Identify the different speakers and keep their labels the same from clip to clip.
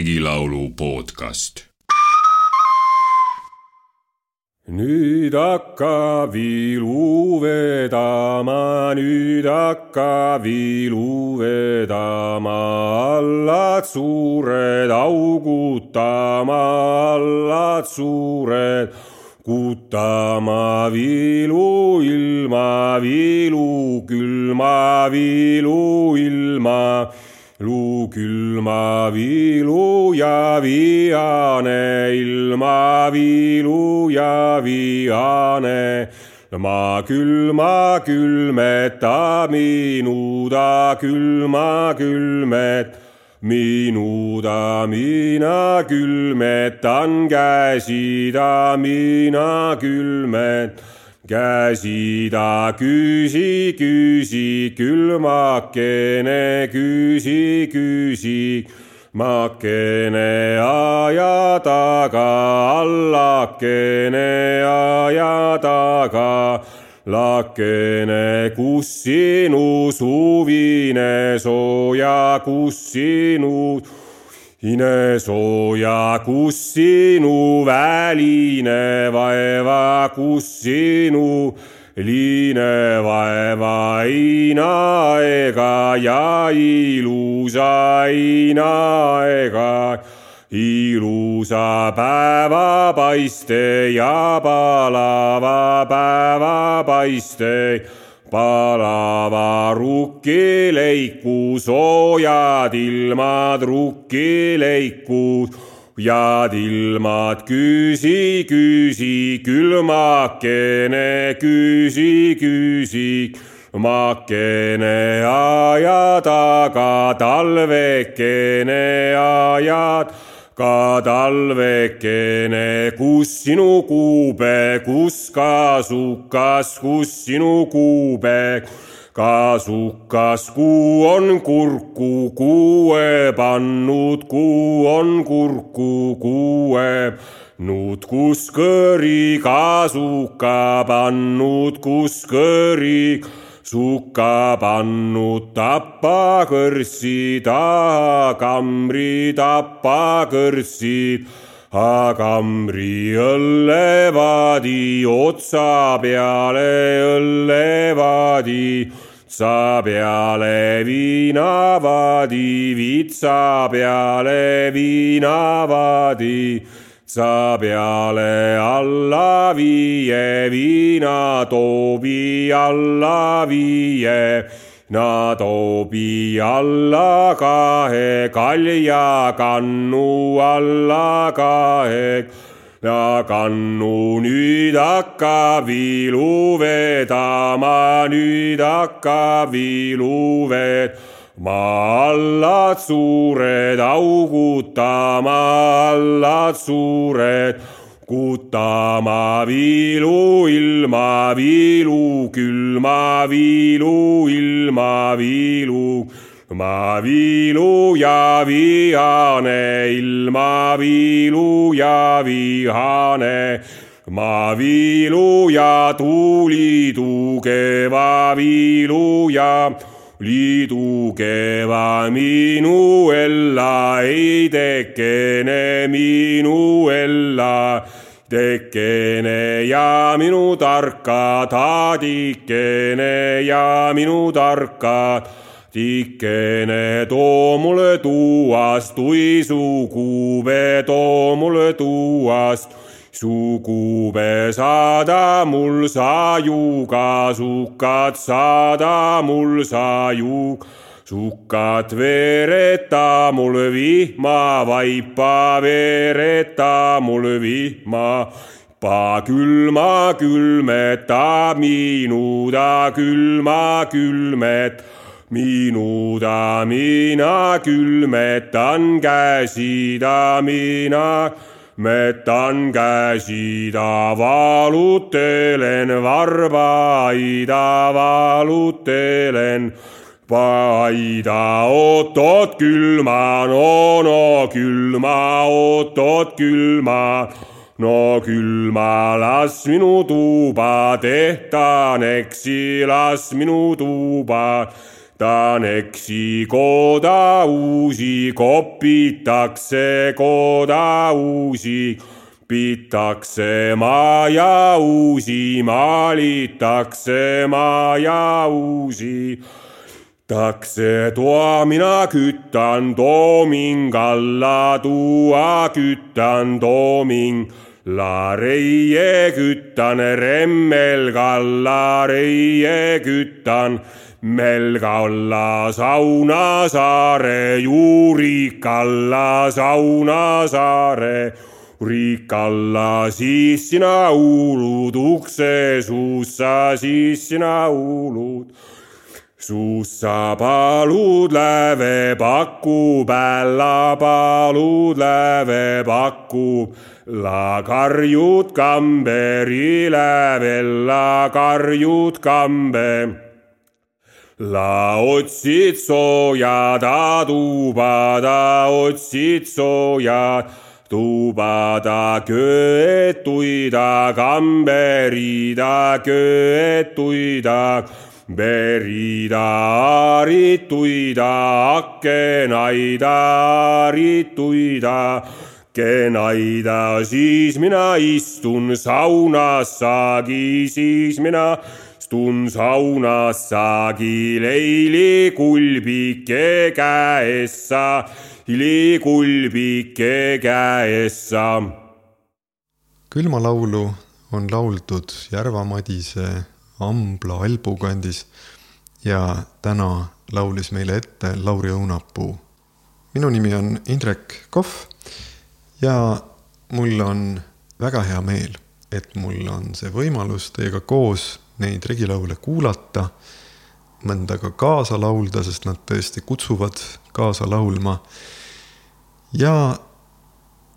Speaker 1: regilaulu podcast.
Speaker 2: nüüd hakkab vilu vedama, nüüd hakkab vilu vedama, allad suured augutama, allad suured kutama viilu ilma, viilu külma, viilu ilma luu külma viilu ja viane, ilma viilu ja viane. ma külma külmeta minu ta külma külmet, minu ta mina külmetan käsi ta mina külmet käsi ta küsi, küsi, külmakene, küsi, küsi. makene aja taga, allakene aja taga. lakene, kus sinu suvine sooja, kus sinu Ine sooja, kus sinu väline vaeva, kus sinu liine vaeva, ina ega ja ilusa ina ega. ilusa päevapaiste ja palava päevapaiste palava rukkileiku, soojad ilmad rukkileikud, head ilmad küsi, küsi, külmakene küsi, küsi makene aja taga, talvekene ajad ka talvekene, kus sinu kuube, kus kasukas, kus sinu kuube, kasukas, kuu on kurku kuue pannud, kuu on kurku kuue nud kus kõri kasuka pannud, kus kõri sukka pannud tapakõrssi taha kambri tapakõrssi. Agamri õllevaadi otsa peale õllevaadi, sa peale viinavaadi, vitsa peale viinavaadi sa peale alla viie viina toobi alla viie, na toobi alla kahe kalja kannu alla kahe. ja kannu nüüd hakkab viilu vedama, nüüd hakkab viilu vedama maa allad suured augutama, allad suured kutama viilu ilma, viilu külma, viilu ilma, viilu ma viilu ja vihane, ilma viilu ja vihane ma viilu ja tuuli tugeva viilu ja liidu keva minu ella ei tekene minu ella tekene ja minu tarka taadikene ja minu tarka tikene too mulle tuuast tuisukube too mulle tuuast sukube saada mul sajuga, sukad saada mul sajuk. sukad veereta mul vihma, vaipa veereta mul vihma. pa külma külmeta minu ta külma külmet minu ta mina külmetan käsi ta mina metan käsida, valutelen varbaida, valutelen paida, oot-oot külma, no no külma, oot-oot külma. no külma, las minu tuuba tehtan eksi, las minu tuuba ta neksi koda uusi, kopitakse koda uusi, pitakse maja uusi, maalitakse maja uusi. takse toa mina kütan, tooming alla tuua kütan, tooming La reie kütan, remmel kalla reie kütan Melga olla Saunasaare, juurik alla Saunasaare. juurik alla, siis sina huulud ukse suussa, siis sina huulud. Suussa palud läve pakub, älla palud läve pakub. La karjud kamberile veel, la karjud kambe. La otsid soojad, tuubada otsid soojad, tuubada köetuida, kamberida köetuida, berida arituida, akenaida arituida kenaida, siis mina istun saunas saagi, siis mina istun saunas saagi leili kulbike käessa, kulbike käessa.
Speaker 3: külmalaulu on lauldud Järva-Madise Ambla Albu kandis ja täna laulis meile ette Lauri Õunapuu. minu nimi on Indrek Kohv ja mul on väga hea meel, et mul on see võimalus teiega koos neid regilaule kuulata, mõnda ka kaasa laulda, sest nad tõesti kutsuvad kaasa laulma. ja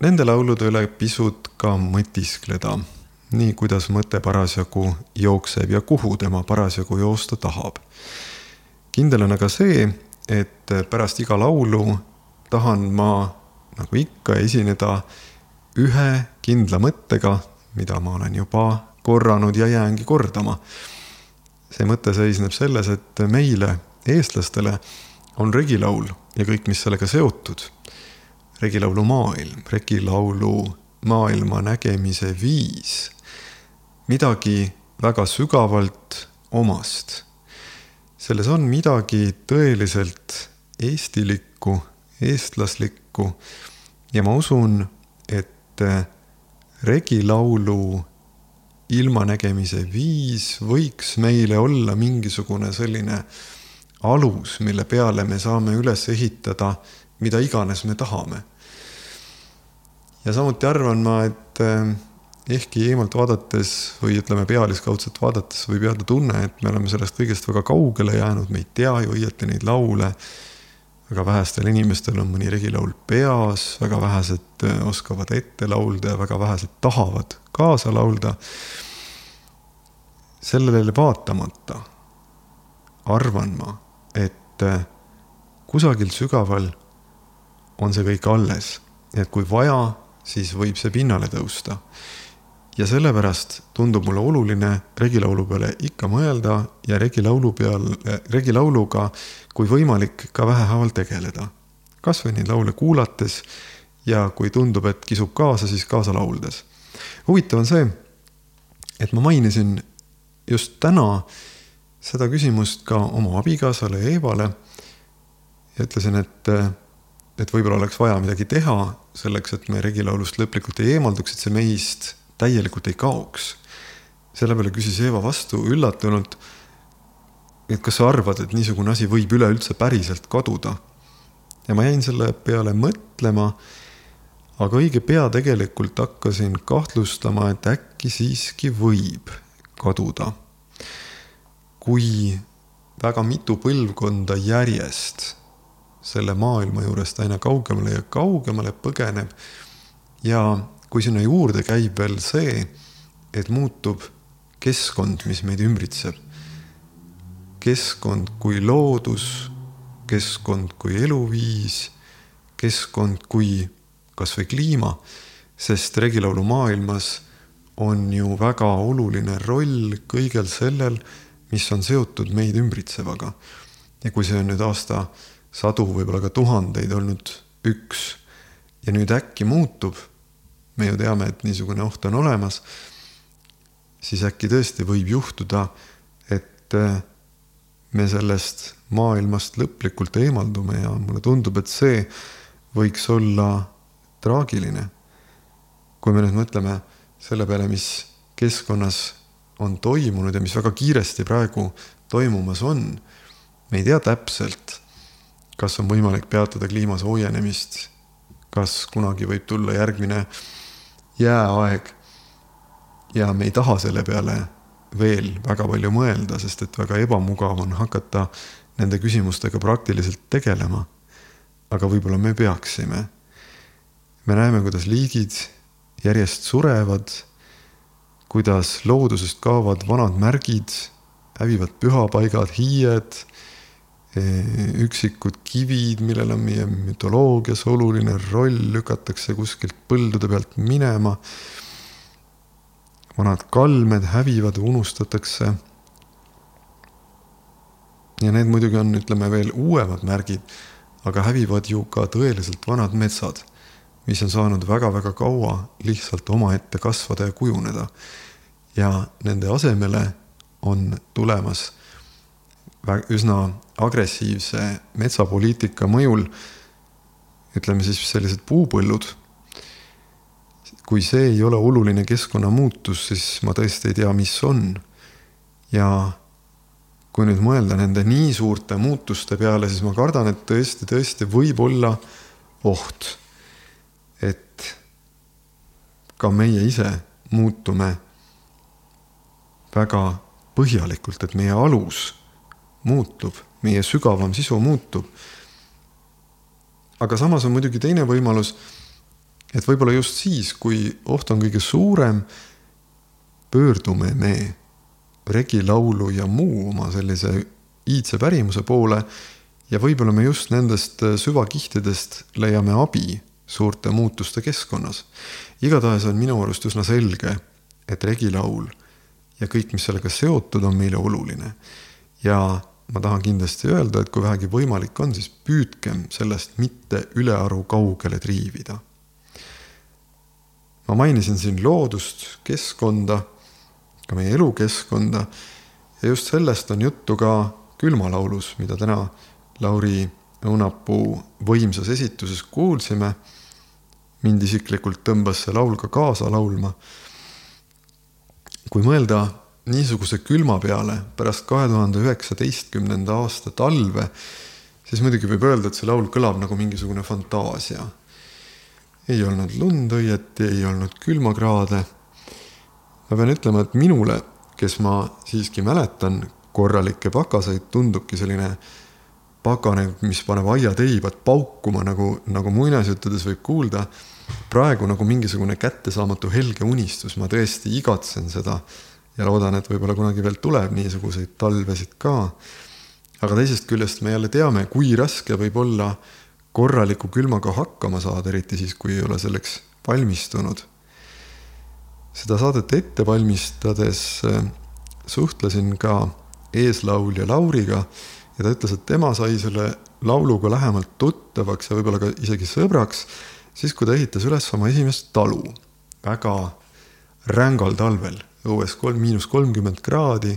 Speaker 3: nende laulude üle pisut ka mõtiskleda, nii kuidas mõte parasjagu jookseb ja kuhu tema parasjagu joosta tahab. kindel on aga see, et pärast iga laulu tahan ma nagu ikka esineda ühe kindla mõttega, mida ma olen juba korranud ja jäängi kordama. see mõte seisneb selles, et meile, eestlastele, on regilaul ja kõik, mis sellega seotud. regilaulu maailm, regilaulu maailma nägemise viis, midagi väga sügavalt omast. selles on midagi tõeliselt eestilikku, eestlaslikku ja ma usun, et regilaulu ilmanägemise viis võiks meile olla mingisugune selline alus, mille peale me saame üles ehitada mida iganes me tahame. Ja samuti arvan ma, et eh, ehkki eemalt vaadates või ütleme, pealiskaudselt vaadates võib jääda tunne, et me oleme sellest kõigest väga kaugele jäänud, me ei tea ju õieti neid laule. väga vähestel inimestel on mõni regilaul peas, väga vähesed eh, oskavad ette laulda ja väga vähesed tahavad kaasa laulda. sellele vaatamata arvan ma, et äh, kusagil sügaval on see kõik alles, et kui vaja, siis võib see pinnale tõusta. ja sellepärast tundub mulle oluline regilaulu peale ikka mõelda ja regilaulu peal, regilauluga, kui võimalik, ka vähehaaval tegeleda. kasvõi neid laule kuulates ja kui tundub, et kisub kaasa, siis kaasa lauldes huvitav on see, et ma mainisin just täna seda küsimust ka oma abikaasale Eevale ja ütlesin, et, et võib-olla oleks vaja midagi teha selleks, et me regilaulust lõplikult ei eemalduks, et see meist täielikult ei kaoks. selle peale küsis Eeva vastu üllatunult, et kas sa arvad, et niisugune asi võib üleüldse päriselt kaduda? ja ma jäin selle peale mõtlema aga õige pea tegelikult hakkasin kahtlustama, et äkki siiski võib kaduda. kui väga mitu põlvkonda järjest selle maailma juurest aina kaugemale ja kaugemale põgeneb ja kui sinna juurde käib veel see, et muutub keskkond, mis meid ümbritseb. keskkond kui loodus, keskkond kui eluviis, keskkond kui kas või kliima, sest regilaulu maailmas on ju väga oluline roll kõigel sellel, mis on seotud meid ümbritsevaga. ja kui see on nüüd aasta sadu, võib-olla ka tuhandeid olnud üks. Ja nüüd äkki muutub, me ju teame, et niisugune oht on olemas, siis äkki tõesti võib juhtuda, et äh, me sellest maailmast lõplikult eemaldume ja mulle tundub, et see võiks olla traagiline. kui me nüüd mõtleme selle peale, mis keskkonnas on toimunud ja mis väga kiiresti praegu toimumas on, me ei tea täpselt, kas on võimalik peatada kliima soojenemist, kas kunagi võib tulla järgmine jääaeg ja me ei taha selle peale veel väga palju mõelda, sest et väga ebamugav on hakata nende küsimustega praktiliselt tegelema. aga võib-olla me peaksime. me näeme, kuidas liigid järjest surevad, kuidas loodusest kaovad vanad märgid, hävivad pühapaigad, hiied, üksikud kivid, millel on meie mütoloogias oluline roll, lükatakse kuskilt põldude pealt minema vanad kalmed hävivad, unustatakse. ja need muidugi on, ütleme veel uuemad märgid, aga hävivad ju ka tõeliselt vanad metsad, mis on saanud väga-väga kaua lihtsalt omaette kasvada ja kujuneda. ja nende asemele on tulemas üsna agressiivse metsapoliitika mõjul ütleme siis sellised puupõllud kui see ei ole oluline keskkonnamuutus, siis ma tõesti ei tea, mis on. ja kui nüüd mõelda nende nii suurte muutuste peale, siis ma kardan, et tõesti, tõesti võib olla oht, et ka meie ise muutume väga põhjalikult, et meie alus muutub, meie sügavam sisu muutub. aga samas on muidugi teine võimalus et võib-olla just siis, kui oht on kõige suurem, pöördume me regilaulu ja muu oma sellise iidse pärimuse poole ja võib-olla me just nendest süvakihtidest leiame abi suurte muutuste keskkonnas. igatahes on minu arust üsna selge, et regilaul ja kõik, mis sellega seotud, on meile oluline. ja ma tahan kindlasti öelda, et kui vähegi võimalik on, siis püüdkem sellest mitte ülearu kaugele triivida ma mainisin siin loodust, keskkonda, ka meie elukeskkonda ja just sellest on juttu ka külmalaulus, mida täna Lauri Õunapuu võimsas esituses kuulsime. mind isiklikult tõmbas see laul ka kaasa laulma. kui mõelda niisuguse külma peale pärast kahe tuhande üheksateistkümnenda aasta talve, siis muidugi võib öelda, et see laul kõlab nagu mingisugune fantaasia ei olnud lund õieti, ei olnud külmakraade. ma pean ütlema, et minule, kes ma siiski mäletan korralikke pakaseid, tundubki selline pakane, mis paneb aiateibad paukuma, nagu, nagu muinasjuttudes võib kuulda. praegu nagu mingisugune kättesaamatu helge unistus, ma tõesti igatsen seda ja loodan, et võib-olla kunagi veel tuleb niisuguseid talvesid ka. aga teisest küljest me jälle teame, kui raske võib olla korraliku külmaga hakkama saada, eriti siis, kui ei ole selleks valmistunud. seda saadet ette valmistades äh, suhtlesin ka eeslaulja Lauriga ja ta ütles, et tema sai selle lauluga lähemalt tuttavaks ja võib-olla ka isegi sõbraks, siis kui ta ehitas üles oma esimest talu väga rängal talvel, õues kolm, miinus kolmkümmend kraadi,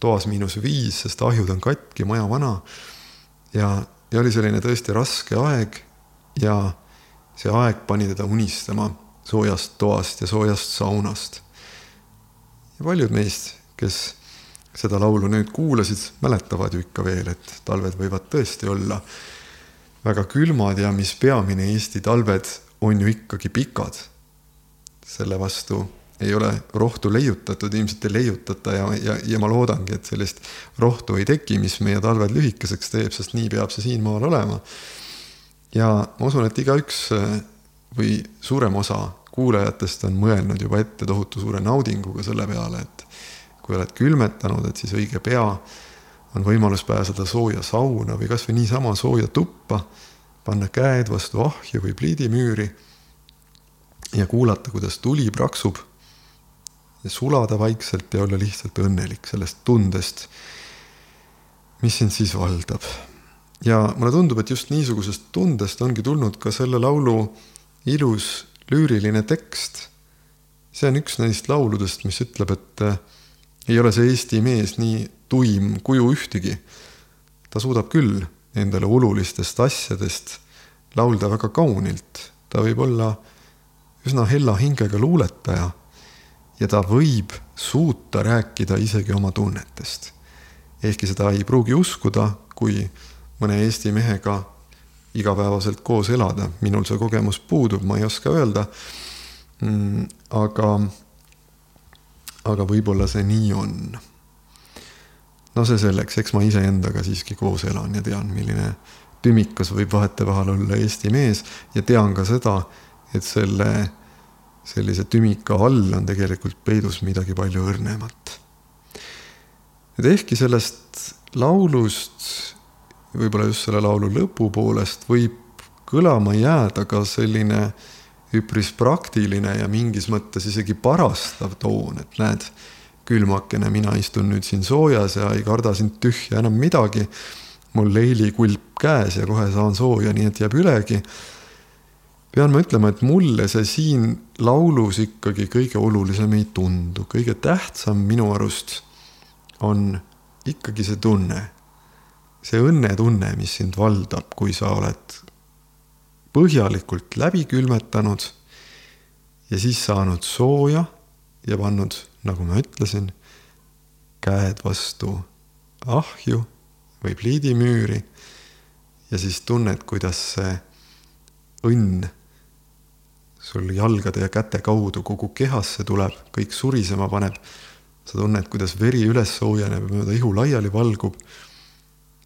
Speaker 3: toas miinus viis, sest ahjud on katki, maja vana ja ja oli selline tõesti raske aeg ja see aeg pani teda unistama soojast toast ja soojast saunast. ja paljud meist, kes seda laulu nüüd kuulasid, mäletavad ju ikka veel, et talved võivad tõesti olla väga külmad ja mis peamine, Eesti talved on ju ikkagi pikad. selle vastu ei ole rohtu leiutatud, ilmselt ei leiutata ja, ja, ja ma loodangi, et sellist rohtu ei teki, mis meie talved lühikeseks teeb, sest nii peab see siin maal olema. ja ma usun, et igaüks äh, või suurem osa kuulajatest on mõelnud juba ette tohutu suure naudinguga selle peale, et kui oled külmetanud, et siis õige pea on võimalus pääseda sooja sauna või kasvõi niisama sooja tuppa, panna käed vastu ahju või pliidimüüri ja kuulata, kuidas tuli praksub sulada vaikselt ja olla lihtsalt õnnelik sellest tundest. mis sind siis valdab? ja mulle tundub, et just niisugusest tundest ongi tulnud ka selle laulu ilus lüüriline tekst. see on üks neist lauludest, mis ütleb, et äh, ei ole see Eesti mees nii tuim kuju ühtegi. ta suudab küll endale olulistest asjadest laulda väga kaunilt, ta võib olla üsna hella hingega luuletaja ja ta võib suuta rääkida isegi oma tunnetest. ehkki seda ei pruugi uskuda, kui mõne Eesti mehega igapäevaselt koos elada, minul see kogemus puudub, ma ei oska öelda mm,. aga, aga võib-olla see nii on. no see selleks, eks ma iseendaga siiski koos elan ja tean, milline tümikas võib vahetevahel olla Eesti mees ja tean ka seda, et selle, sellise tümika all on tegelikult peidus midagi palju õrnemat. et ehkki sellest laulust, võib-olla just selle laulu lõpupoolest võib kõlama jääda ka selline üpris praktiline ja mingis mõttes isegi parastav toon, et näed, külmakene, mina istun nüüd siin soojas ja ei karda sind tühja enam midagi. mul leilikulp käes ja kohe saan sooja, nii et jääb ülegi pean ma ütlema, et mulle see siin laulus ikkagi kõige olulisem ei tundu, kõige tähtsam minu arust on ikkagi see tunne, see õnnetunne, mis sind valdab, kui sa oled põhjalikult läbi külmetanud ja siis saanud sooja ja pannud, nagu ma ütlesin, käed vastu ahju või pliidimüüri. Ja siis tunned, kuidas see õnn sul jalgade ja käte kaudu kogu kehasse tuleb, kõik surisema paneb. sa tunned, kuidas veri üles soojeneb ja mööda ihu laiali valgub.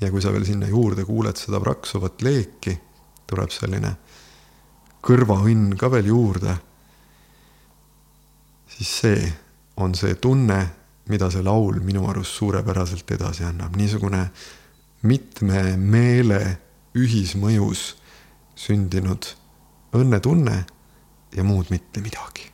Speaker 3: ja kui sa veel sinna juurde kuuled seda praksuvat leeki, tuleb selline kõrvaõnn ka veel juurde. siis see on see tunne, mida see laul minu arust suurepäraselt edasi annab, niisugune mitme meele ühismõjus sündinud õnnetunne ja muud mitte midagi